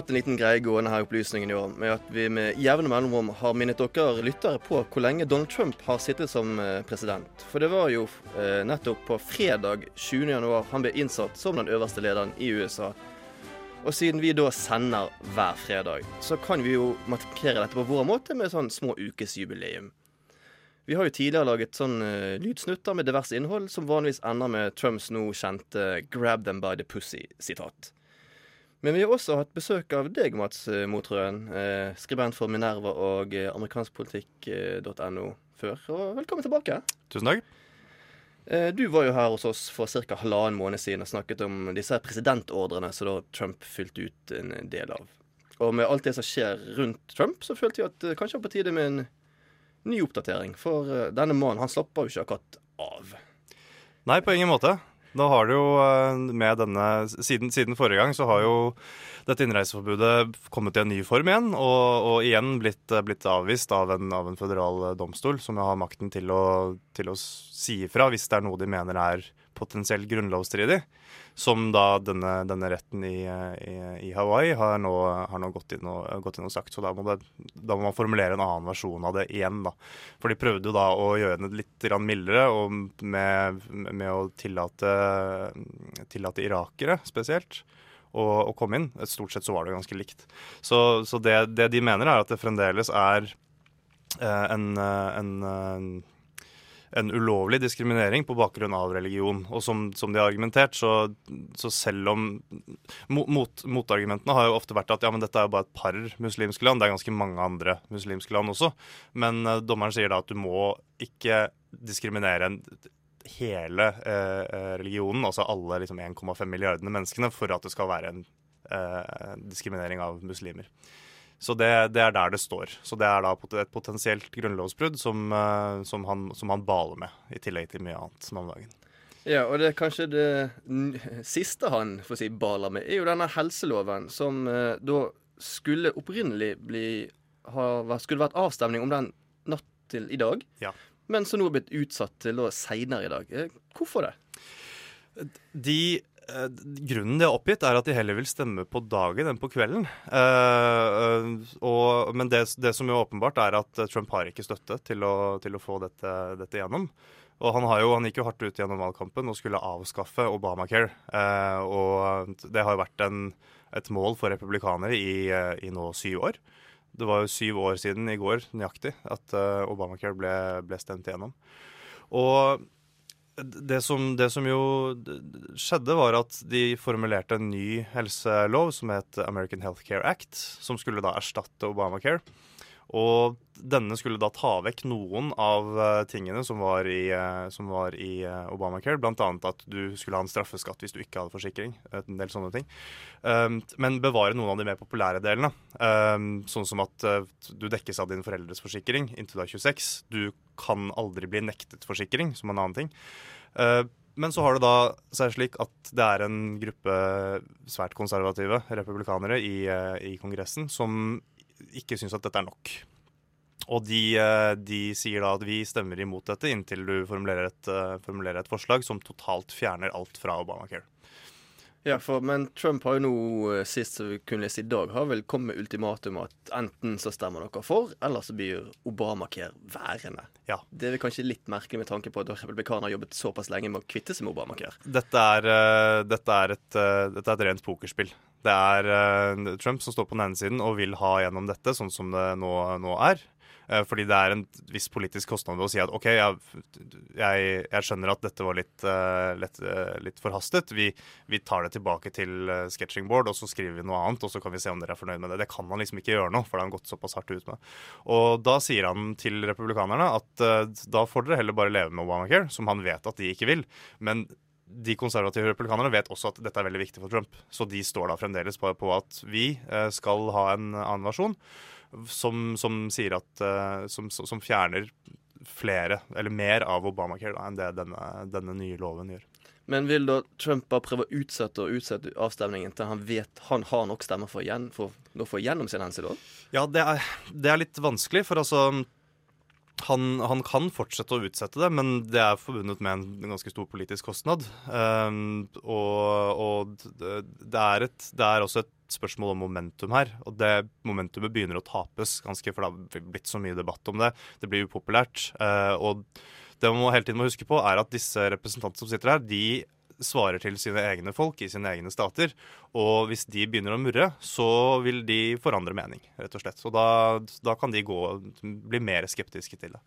Hatt en liten greie gående her i Opplysningen i år, med at vi med jevne mellomrom har minnet dere lyttere på hvor lenge Donald Trump har sittet som eh, president. For det var jo eh, nettopp på fredag 20.1 han ble innsatt som den øverste lederen i USA. Og siden vi da sender hver fredag, så kan vi jo markere dette på vår måte med sånn små ukesjubileum. Vi har jo tidligere laget sånn uh, lydsnutter med diverse innhold, som vanligvis ender med Trumps nå kjente 'grab them by the pussy'-sitat. Men vi har også hatt besøk av deg, Mats eh, Motrøen, eh, skribent for Minerva og eh, amerikanskpolitikk.no før. Og velkommen tilbake. Tusen takk. Eh, du var jo her hos oss for ca. halvannen måned siden og snakket om disse presidentordrene som da Trump fylte ut en del av. Og med alt det som skjer rundt Trump, så følte vi at det kanskje var på tide med en ny oppdatering. For eh, denne mannen, han slapper jo ikke akkurat av. Nei, på ingen måte. Nå har det jo eh, med denne siden, siden, forrige gang så har jo dette innreiseforbudet kommet i en ny form igjen, og, og igjen blitt, eh, blitt avvist av en, av en, føderal domstol, som har makten til å, til å si ifra hvis det er noe de mener er potensielt grunnlovsstridig. Som da denne, denne retten i, i, i, Hawaii har nå, har nå gått, inn og, gått, inn og, sagt. Så da må, det, da må, man formulere en annen versjon av det igjen. da. For de prøvde jo da å gjøre det litt mildere og med, med å tillate, tillate, irakere spesielt å, komme inn. Stort sett så var det ganske likt. Så, så det, det, de mener, er at det fremdeles er eh, en, en en ulovlig diskriminering på bakgrunn av religion. Og som, som de har argumentert, så, så selv om mot, Motargumentene har jo ofte vært at ja, men dette er jo bare et par muslimske land. Det er ganske mange andre muslimske land også. Men eh, dommeren sier da at du må ikke diskriminere hele eh, religionen, altså alle liksom 1,5 milliardene menneskene, for at det skal være en eh, diskriminering av muslimer. Så det, det, er der det står. Så det er da et potensielt grunnlovsbrudd som, uh, som, han, som han baler med, i tillegg til mye annet om dagen. Ja, og det er kanskje det siste han får si baler med, er jo denne helseloven som uh, da skulle opprinnelig bli ha, Skulle vært avstemning om den natt til i dag, ja. men som nå er blitt utsatt til seinere i dag. Uh, hvorfor det? De Eh, grunnen de har oppgitt, er at de heller vil stemme på dagen enn på kvelden. Uh, og, men det, det, som jo åpenbart er at Trump har ikke støtte til å, til å få dette, dette gjennom. Og han, jo, han, gikk jo hardt ut gjennom valgkampen og skulle avskaffe Obamacare. Uh, og det har jo vært en, et mål for republikanere i, i, nå syv år. Det var jo syv år siden i går nøyaktig at uh, Obamacare ble, ble stemt igjennom. Og det som, det som, jo skjedde, var at de formulerte en ny helselov som het American Healthcare Act, som skulle da erstatte Obamacare. Og denne skulle da ta vekk noen av uh, tingene som var i, uh, som var i uh, Obamacare. Bl.a. at du skulle ha en straffeskatt hvis du ikke hadde forsikring. En del sånne ting. Um, men bevare noen av de mer populære delene. Um, sånn som at du dekkes av din foreldres forsikring inntil du er 26. Du kan aldri bli nektet forsikring, som en annen ting. Men så har det da seg slik at det er en gruppe svært konservative republikanere i, i Kongressen som ikke syns at dette er nok. Og de, eh, de, sier da at vi stemmer imot dette inntil du formulerer et, uh, formulerer et forslag som totalt fjerner alt fra Obamacare. Ja, for, men Trump har jo nå, eh, sist som vi kunne lese i dag, har vel kommet med ultimatum at enten så stemmer dere for, eller så blir Obamacare værende. Ja. Det er vel kanskje litt merkelig med tanke på at republikanerne har jobbet såpass lenge med å kvitte seg med Obamacare. Dette er, uh, dette er, et, uh, dette er et, rent pokerspill. Det er Trump som står på den ene siden og vil ha gjennom dette, sånn som det nå, nå er. Eh, fordi det er en viss politisk kostnad ved å si at OK, jeg, jeg, jeg skjønner at dette var litt, uh, litt, uh, litt forhastet. Vi, vi, tar det tilbake til sketching board, og så skriver vi noe annet. Og så kan vi se om dere er fornøyd med det. Det kan han liksom ikke gjøre nå, for det har han gått såpass hardt ut med. Og da sier han til republikanerne at da får dere heller bare leve med Obamacare, som han vet at de ikke vil. Men de konservative republikanerne vet også at dette er veldig viktig for Trump. Så de står da fremdeles på, på at vi skal ha en annen versjon som, som sier at uh, som, som, fjerner flere, eller mer av Obamacare da, enn det denne, denne, nye loven gjør. Men vil da Trump bare prøve å utsette og utsette avstemningen til han vet han har nok stemmer for, igjen, for å få gjennom sin hensikt? Ja, det er, det er litt vanskelig, for altså han, han, kan fortsette å utsette det, men det er forbundet med en ganske stor politisk kostnad. Um, og, og det, er et, det, er også et spørsmål om momentum her. Og det momentumet begynner å tapes, ganske, for det har blitt så mye debatt om det. Det blir upopulært. Uh, og det man hele tiden må huske på, er at disse representantene som sitter her, de svarer til sine egne folk i sine egne stater. Og hvis de begynner å murre, så vil de forandre mening, rett og slett. Så da, da kan de gå, bli mer skeptiske til det.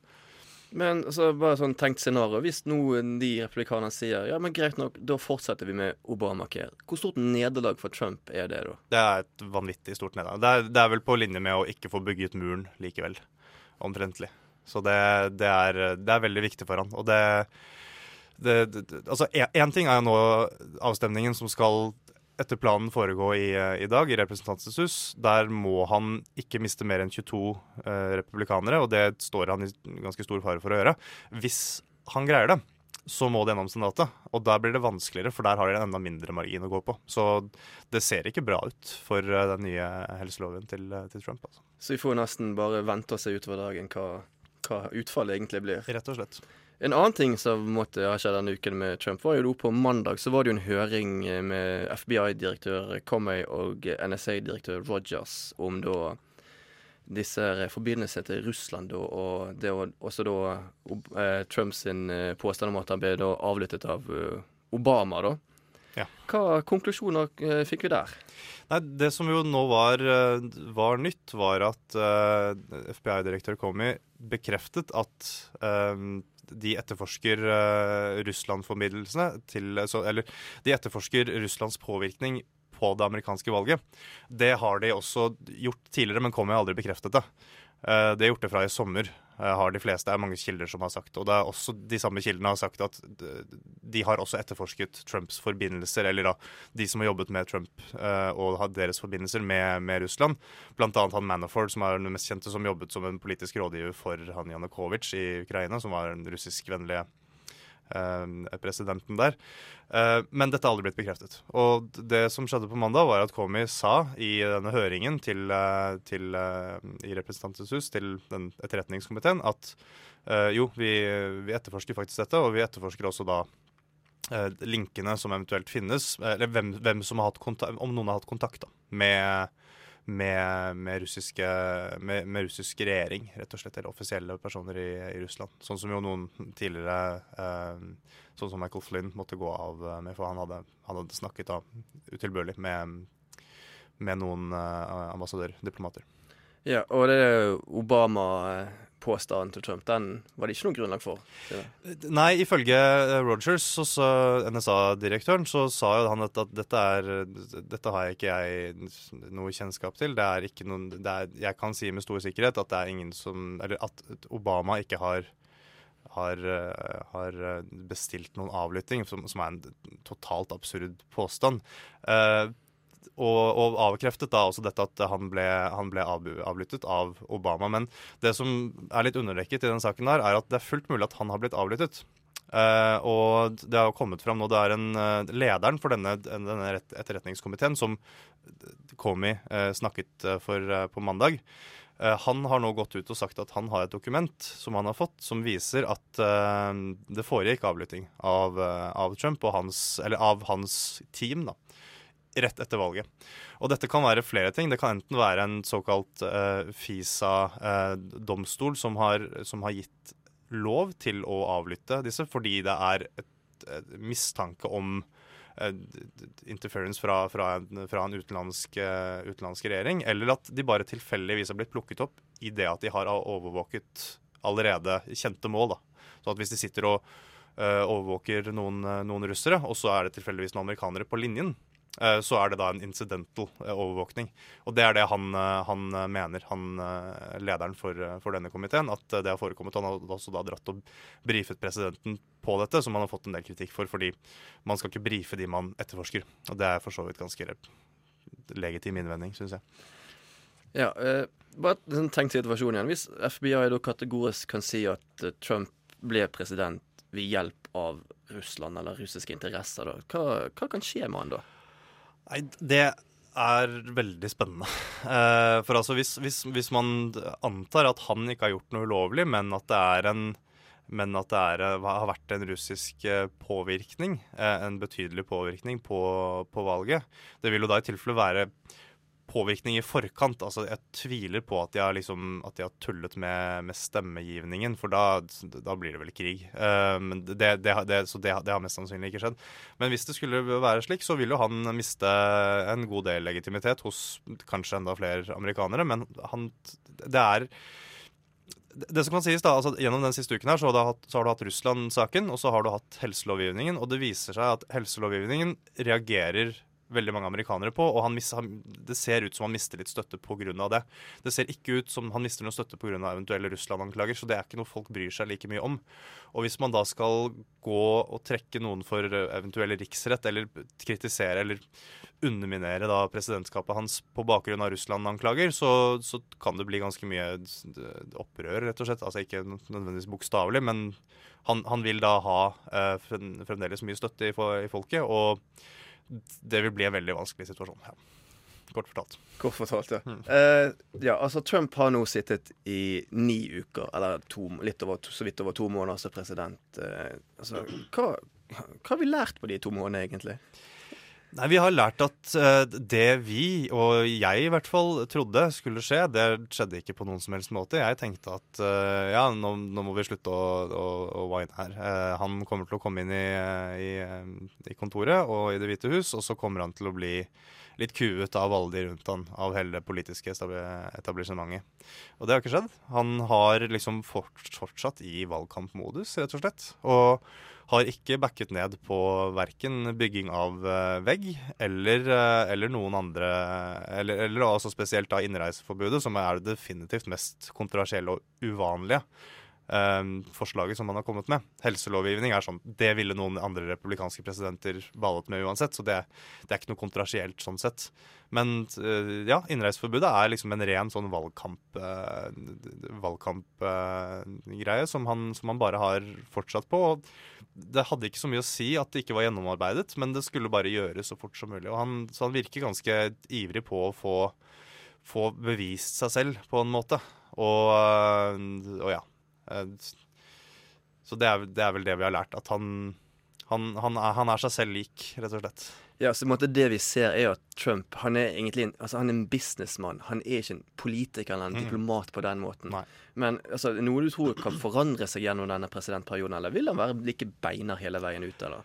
Men altså, bare sånn tenkt scenario. Hvis noen de republikanerne sier ja, men greit nok, da fortsetter vi med Obamacare. Hvor stort nederlag for Trump er det, da? Det er et vanvittig stort nederlag. Det er, det er vel på linje med å ikke få bygget muren likevel. Omtrentlig. Så det, det, er, det er veldig viktig for han. Og det, det, det altså Én ting er jo nå avstemningen som skal etter planen foregå i, i dag i Representantenes hus. Der må han ikke miste mer enn 22 eh, republikanere, og det står han i ganske stor fare for å gjøre. Hvis han greier det, så må det gjennom Senatet. Og der blir det vanskeligere, for der har de en enda mindre margin å gå på. Så det ser ikke bra ut for eh, den nye helseloven til, eh, til Trump. Altså. Så vi får nesten bare vente og se utover dagen hva, hva utfallet egentlig blir. Rett og slett. En annen ting som måtte ha skjedd denne uken med Trump, var jo på mandag så var det jo en høring med FBI-direktør Comey og NSA-direktør Rogers om da disse forbindelsene til Russland da, og det var også da uh, Trumps eh, påstand om at han ble da avlyttet av uh, Obama, da. Ja. Hva konklusjoner fikk vi der? Nei, Det som jo nå var, var nytt, var at uh, FBI-direktør Comey bekreftet at um, de etterforsker uh, Russland-formidlelsene til så, Eller de etterforsker Russlands påvirkning på det amerikanske valget. Det har de også gjort tidligere, men kommer aldri bekreftet det. Uh, det er gjort det fra i sommer. Uh, har de fleste, Det er mange kilder som har sagt. Og det er også de samme kildene har sagt at de har også etterforsket Trumps forbindelser, eller da de som har jobbet med Trump uh, og har deres forbindelser med, med Russland. Blant annet han Manafort, som er den mest kjente, som jobbet som en politisk rådgiver for han Janukovitsj i Ukraina, som var en russiskvennlig Eh, presidenten der. Eh, men dette har aldri blitt bekreftet. Og det som skjedde på mandag, var at Komi sa i denne høringen til, eh, til, i Representantens hus til den etterretningskomiteen at jo, vi, vi, etterforsker faktisk dette, og vi etterforsker også da linkene som eventuelt finnes, eller hvem, hvem som har hatt kontakt, om noen har hatt kontakt da, med med, med, russiske, med, med, russisk regjering, rett og slett, eller offisielle personer i, i Russland. Sånn som jo noen tidligere, eh, sånn som Michael Flynn, måtte gå av eh, med, for han hadde, han hadde snakket da utilbørlig med, noen eh, ambassadører, diplomater. Ja, og det er Obama eh, påstanden til Trump, den var det ikke noe grunnlag for? Nei, ifølge eh, Rogers, NSA-direktøren, så sa jo han at, at dette, er, dette har jeg ikke jeg noe kjennskap til. Det er ikke noen, er, jeg kan si med stor sikkerhet at det er ingen som Eller at Obama ikke har har, eh, har, bestilt noen avlytting, som, som, er en totalt absurd påstand. Uh, og, og, avkreftet da også dette at han ble, han ble avlyttet av Obama. Men det som er litt underdekket i den saken, der, er at det er fullt mulig at han har blitt avlyttet. Uh, og det har kommet fram nå, det er en uh, lederen for denne, denne etterretningskomiteen som Comey uh, snakket for på mandag. Han har nå gått ut og sagt at han har et dokument som han har fått, som viser at det foregikk avlytting av, av Trump og hans, eller av hans team. da rett etter valget. Og dette kan være flere ting. Det kan enten være en såkalt uh, FISA-domstol uh, som, som, har gitt lov til å avlytte disse fordi det er et, et mistanke om uh, interference fra, fra, en, fra en utenlandsk, utenlandsk, regjering, eller at de bare tilfeldigvis har blitt plukket opp i det at de har overvåket allerede kjente mål. Da. Så at hvis de sitter og overvåker noen, noen russere, og så er det tilfeldigvis noen amerikanere på linjen, Eh, så er det da en incidental eh, overvåkning. Og det er det han, eh, han mener, han lederen for, for, denne komiteen, at det har forekommet. Han har også da dratt og brifet presidenten på dette, som han har fått en del kritikk for, fordi man skal ikke brife de man etterforsker. Og det er for så vidt ganske legitim innvending, syns jeg. Ja, eh, bare en tenkt situasjon igjen. Hvis FBI da kategorisk kan si at Trump ble president ved hjelp av Russland eller russiske interesser, da, hva, hva kan skje med han da? Nei, det er veldig spennende. Eh, for altså hvis, hvis, hvis, man antar at han ikke har gjort noe ulovlig, men at det er en men at det er, eh, har vært en russisk eh, påvirkning, en betydelig påvirkning på, på valget. Det vil jo da i tilfelle være påvirkning i forkant. Altså, jeg tviler på at de har, liksom, at de har tullet med, med, stemmegivningen, for da, da, blir det vel krig. Men det, det, det, så det, har mest sannsynlig ikke skjedd. Men hvis det skulle være slik, så vil jo han miste en god del legitimitet hos kanskje enda flere amerikanere. Men han Det er det som kan sies da, altså Gjennom den siste uken her, så har, du hatt, så har du hatt Russland-saken og så har du hatt helselovgivningen. Og det viser seg at helselovgivningen reagerer veldig mange amerikanere på. Og mister, det ser ut som han mister litt støtte pga. det. Det ser ikke ut som han mister noe støtte pga. eventuelle Russland-anklager, så det er ikke noe folk bryr seg like mye om. Og hvis man da skal gå og trekke noen for eventuell riksrett, eller kritisere eller underminere da presidentskapet hans på bakgrunn av Russland-anklager, så, så, kan det bli ganske mye opprør, rett og slett. Altså ikke nødvendigvis bokstavelig, men han, han, vil da ha eh, fremdeles mye støtte i, i folket. og det vil bli en veldig vanskelig situasjon. Ja. Kort fortalt. Kort fortalt, ja. Mm. Uh, ja, altså Trump har nå sittet i ni uker, eller to, litt over, så vidt over to måneder som president. Uh, altså, hva, hva, har vi lært på de to månedene, egentlig? Nei, Vi har lært at uh, det vi, og jeg i hvert fall, trodde skulle skje, det skjedde ikke på noen som helst måte. Jeg tenkte at uh, ja, nå, nå, må vi slutte å, å, å wine her. Uh, han kommer til å komme inn i, i, i, kontoret og i Det hvite hus, og så kommer han til å bli litt kuet av alle de rundt han, av hele det politiske etablissementet. Og det har ikke skjedd. Han har liksom fortsatt i valgkampmodus, rett og slett. Og har ikke backet ned på verken bygging av eh, vegg eller, eh, eller noen andre Eller, eller altså spesielt da innreiseforbudet, som er det definitivt mest kontroversielle og uvanlige eh, forslaget som man har kommet med. Helselovgivning er sånn Det ville noen andre republikanske presidenter ballet med uansett, så det, det er ikke noe kontroversielt sånn sett. Men eh, ja, innreiseforbudet er liksom en ren sånn valgkamp eh, valgkampgreie som, han, som han bare har fortsatt på. Og det hadde ikke så mye å si at det ikke var gjennomarbeidet, men det skulle bare gjøres så fort som mulig. Han, så han virker ganske ivrig på å få, få bevist seg selv, på en måte. Og, og ja. Eh, Så det er, det er vel det vi har lært. At han, han, han, er, han er seg selv lik, rett og slett. Ja, så i en måte Det vi ser, er at Trump han er egentlig en, altså han er en businessmann. Han er ikke en politiker eller en Mm. diplomat på den måten. Men altså, noe du tror kan forandre seg gjennom denne presidentperioden, eller vil han være like beiner hele veien ut, eller?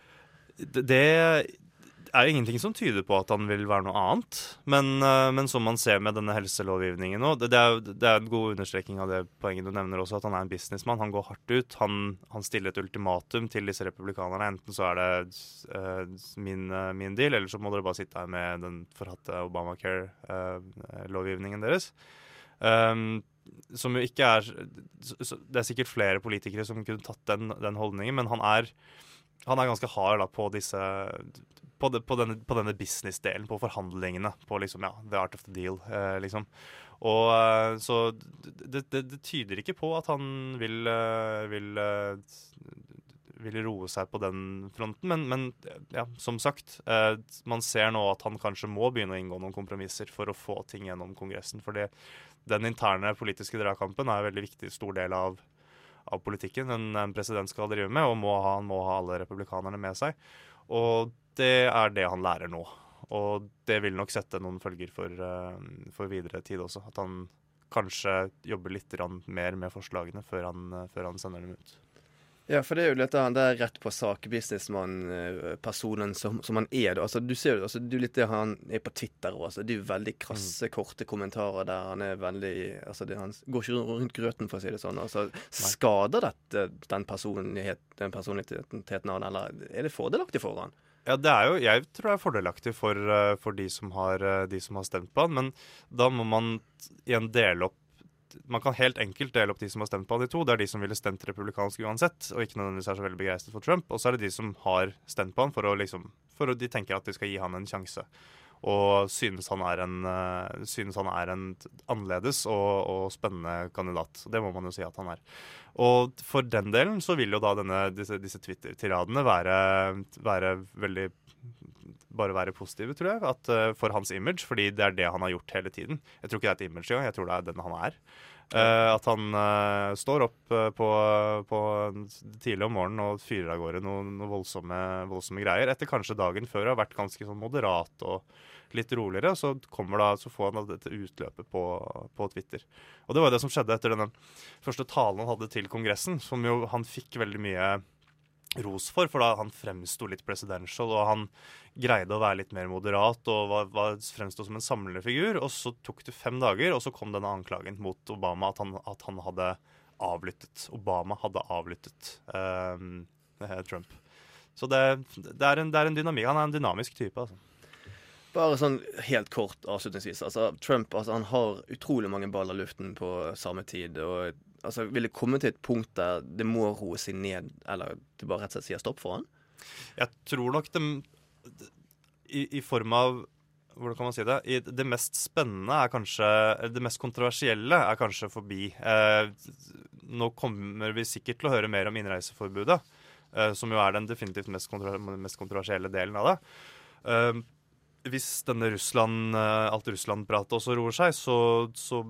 Det det er jo ingenting som tyder på at han vil være noe annet. Men, øh, men som man ser med denne helselovgivningen nå, det, det, er, det er en god understreking av det poenget du nevner også, at han er en businessmann. Han går hardt ut. Han, han stiller et ultimatum til disse republikanerne. Enten så er det uh, min, uh, min deal, eller så må dere bare sitte her med den forhatte Obamacare-lovgivningen deres. Um, som jo ikke er Det er sikkert flere politikere som kunne tatt den, den holdningen, men han er, han er ganske hard da, på disse på, det, på denne, på denne business-delen, på forhandlingene, på liksom, ja, the art of the deal, eh, liksom. Og eh, så det, det, det tyder ikke på at han vil, eh, vil eh, vil roe seg på den fronten, men, men ja, som sagt, eh, man ser nå at han kanskje må begynne å inngå noen kompromisser for å få ting gjennom Kongressen. fordi den interne politiske dragkampen er en veldig viktig stor del av, av politikken en, en president skal drive med, og må ha, han må ha alle republikanerne med seg. Og det er det han lærer nå. Og det vil nok sette noen følger for, eh, for videre tid også. At han kanskje jobber litt mer med forslagene før han, eh, før han sender dem ut. Ja, for det er jo dette det er rett på sak, businessmann-personen som, som han er. Altså, du ser jo altså, du litt det han er på Twitter òg. Altså, det er jo veldig krasse, korte kommentarer der han er veldig altså, det, Han går ikke rundt grøten, for å si det sånn. Altså, skader dette den, personlighet, den personligheten han, eller er det fordelaktig for han? Ja, det er jo, Jeg tror det er fordelaktig for, eh, for de, som har, eh, de som har stemt på han, men da må man igjen dele opp Man kan helt enkelt dele opp de som har stemt på han i to. Det er de som ville stemt republikansk uansett, og ikke nødvendigvis er så veldig begeistret for Trump. Og så er det de som har stemt på han for å liksom For å, de tenker at de skal gi han en sjanse. Og synes han er en, eh, synes han er en annerledes og, og spennende kandidat. Det må man jo si at han er. Og for den delen så vil jo da denne, disse, disse Twitter-tiradene være, være veldig bare være positive, tror jeg, at, eh, for hans image. Fordi det er det han har gjort hele tiden. Jeg tror ikke det er et image engang, jeg tror det er den han er. Eh, at han uh, står opp uh, på, på tidlig om morgenen og fyrer av gårde noen noen voldsomme, voldsomme greier. Etter kanskje dagen før har vært ganske sånn moderat og litt roligere. Så, da, så får han dette utløpet på, på Twitter. Og det var det som skjedde etter denne første talen han hadde til Kongressen, som jo han fikk veldig mye ros for, for da han fremsto litt presidential, og han greide å være litt mer moderat og var, var fremsto som en samlende figur. Og så tok det fem dager, og så kom denne anklagen mot Obama at han, at han hadde avlyttet. Obama hadde avlyttet eh, Trump. Så det, det, er en, det er en dynamikk. Han er en dynamisk type. altså. Bare sånn helt kort avslutningsvis. Altså, Trump altså, han har utrolig mange baller i luften på samme tid. og altså, Vil det komme til et punkt der det må roe seg ned, eller du bare rett og slett sier stopp for han? Jeg tror nok det i, i form av hvordan kan man si det? I det mest spennende er kanskje Det mest kontroversielle er kanskje forbi. Eh, nå kommer vi sikkert til å høre mer om innreiseforbudet, eh, som jo er den definitivt mest, kontro mest kontroversielle delen av det. Eh, hvis denne Russland, eh, alt Russland-pratet også roer seg, så, så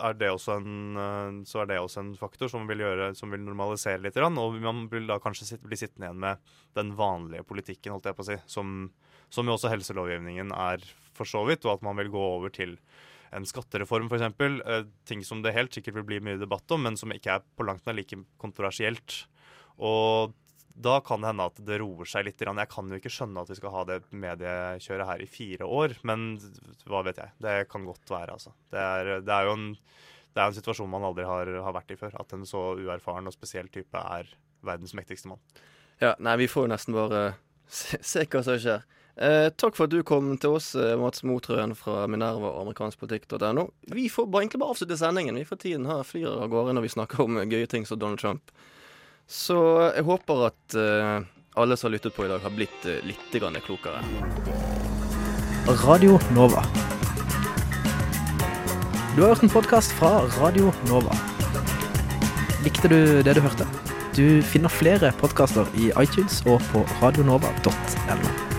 er det også en, eh, så er det også en faktor som vil, gjøre, som vil normalisere litt. Og man vil da kanskje sitte, bli sittende igjen med den vanlige politikken, holdt jeg på å si, som, som jo også helselovgivningen er for så vidt, og at man vil gå over til en skattereform f.eks. Eh, ting som det helt sikkert vil bli mye debatt om, men som ikke er på langt nær like kontroversielt. Og da kan det hende at det roer seg litt. Jeg kan jo ikke skjønne at vi skal ha det mediekjøret her i fire år, men hva vet jeg. Det kan godt være, altså. Det er, det er jo en, det er en situasjon man aldri har, har vært i før. At en så uerfaren og spesiell type er verdens mektigste mann. Ja, nei, vi får jo nesten bare se, se hva som skjer. Eh, takk for at du kom til oss, eh, Mats Motrøen fra Minerva og amerikanskpolitikk.no. Vi får bare egentlig bare avslutte sendingen. Vi får tiden her flyr av gårde når vi snakker om gøye ting som Donald Trump. Så jeg håper at uh, alle som har lyttet på i dag, har blitt uh, litt grann klokere. Radio Nova. Du har hørt en podkast fra Radio Nova. Likte du det du hørte? Du finner flere podkaster i iTunes og på radionova.no.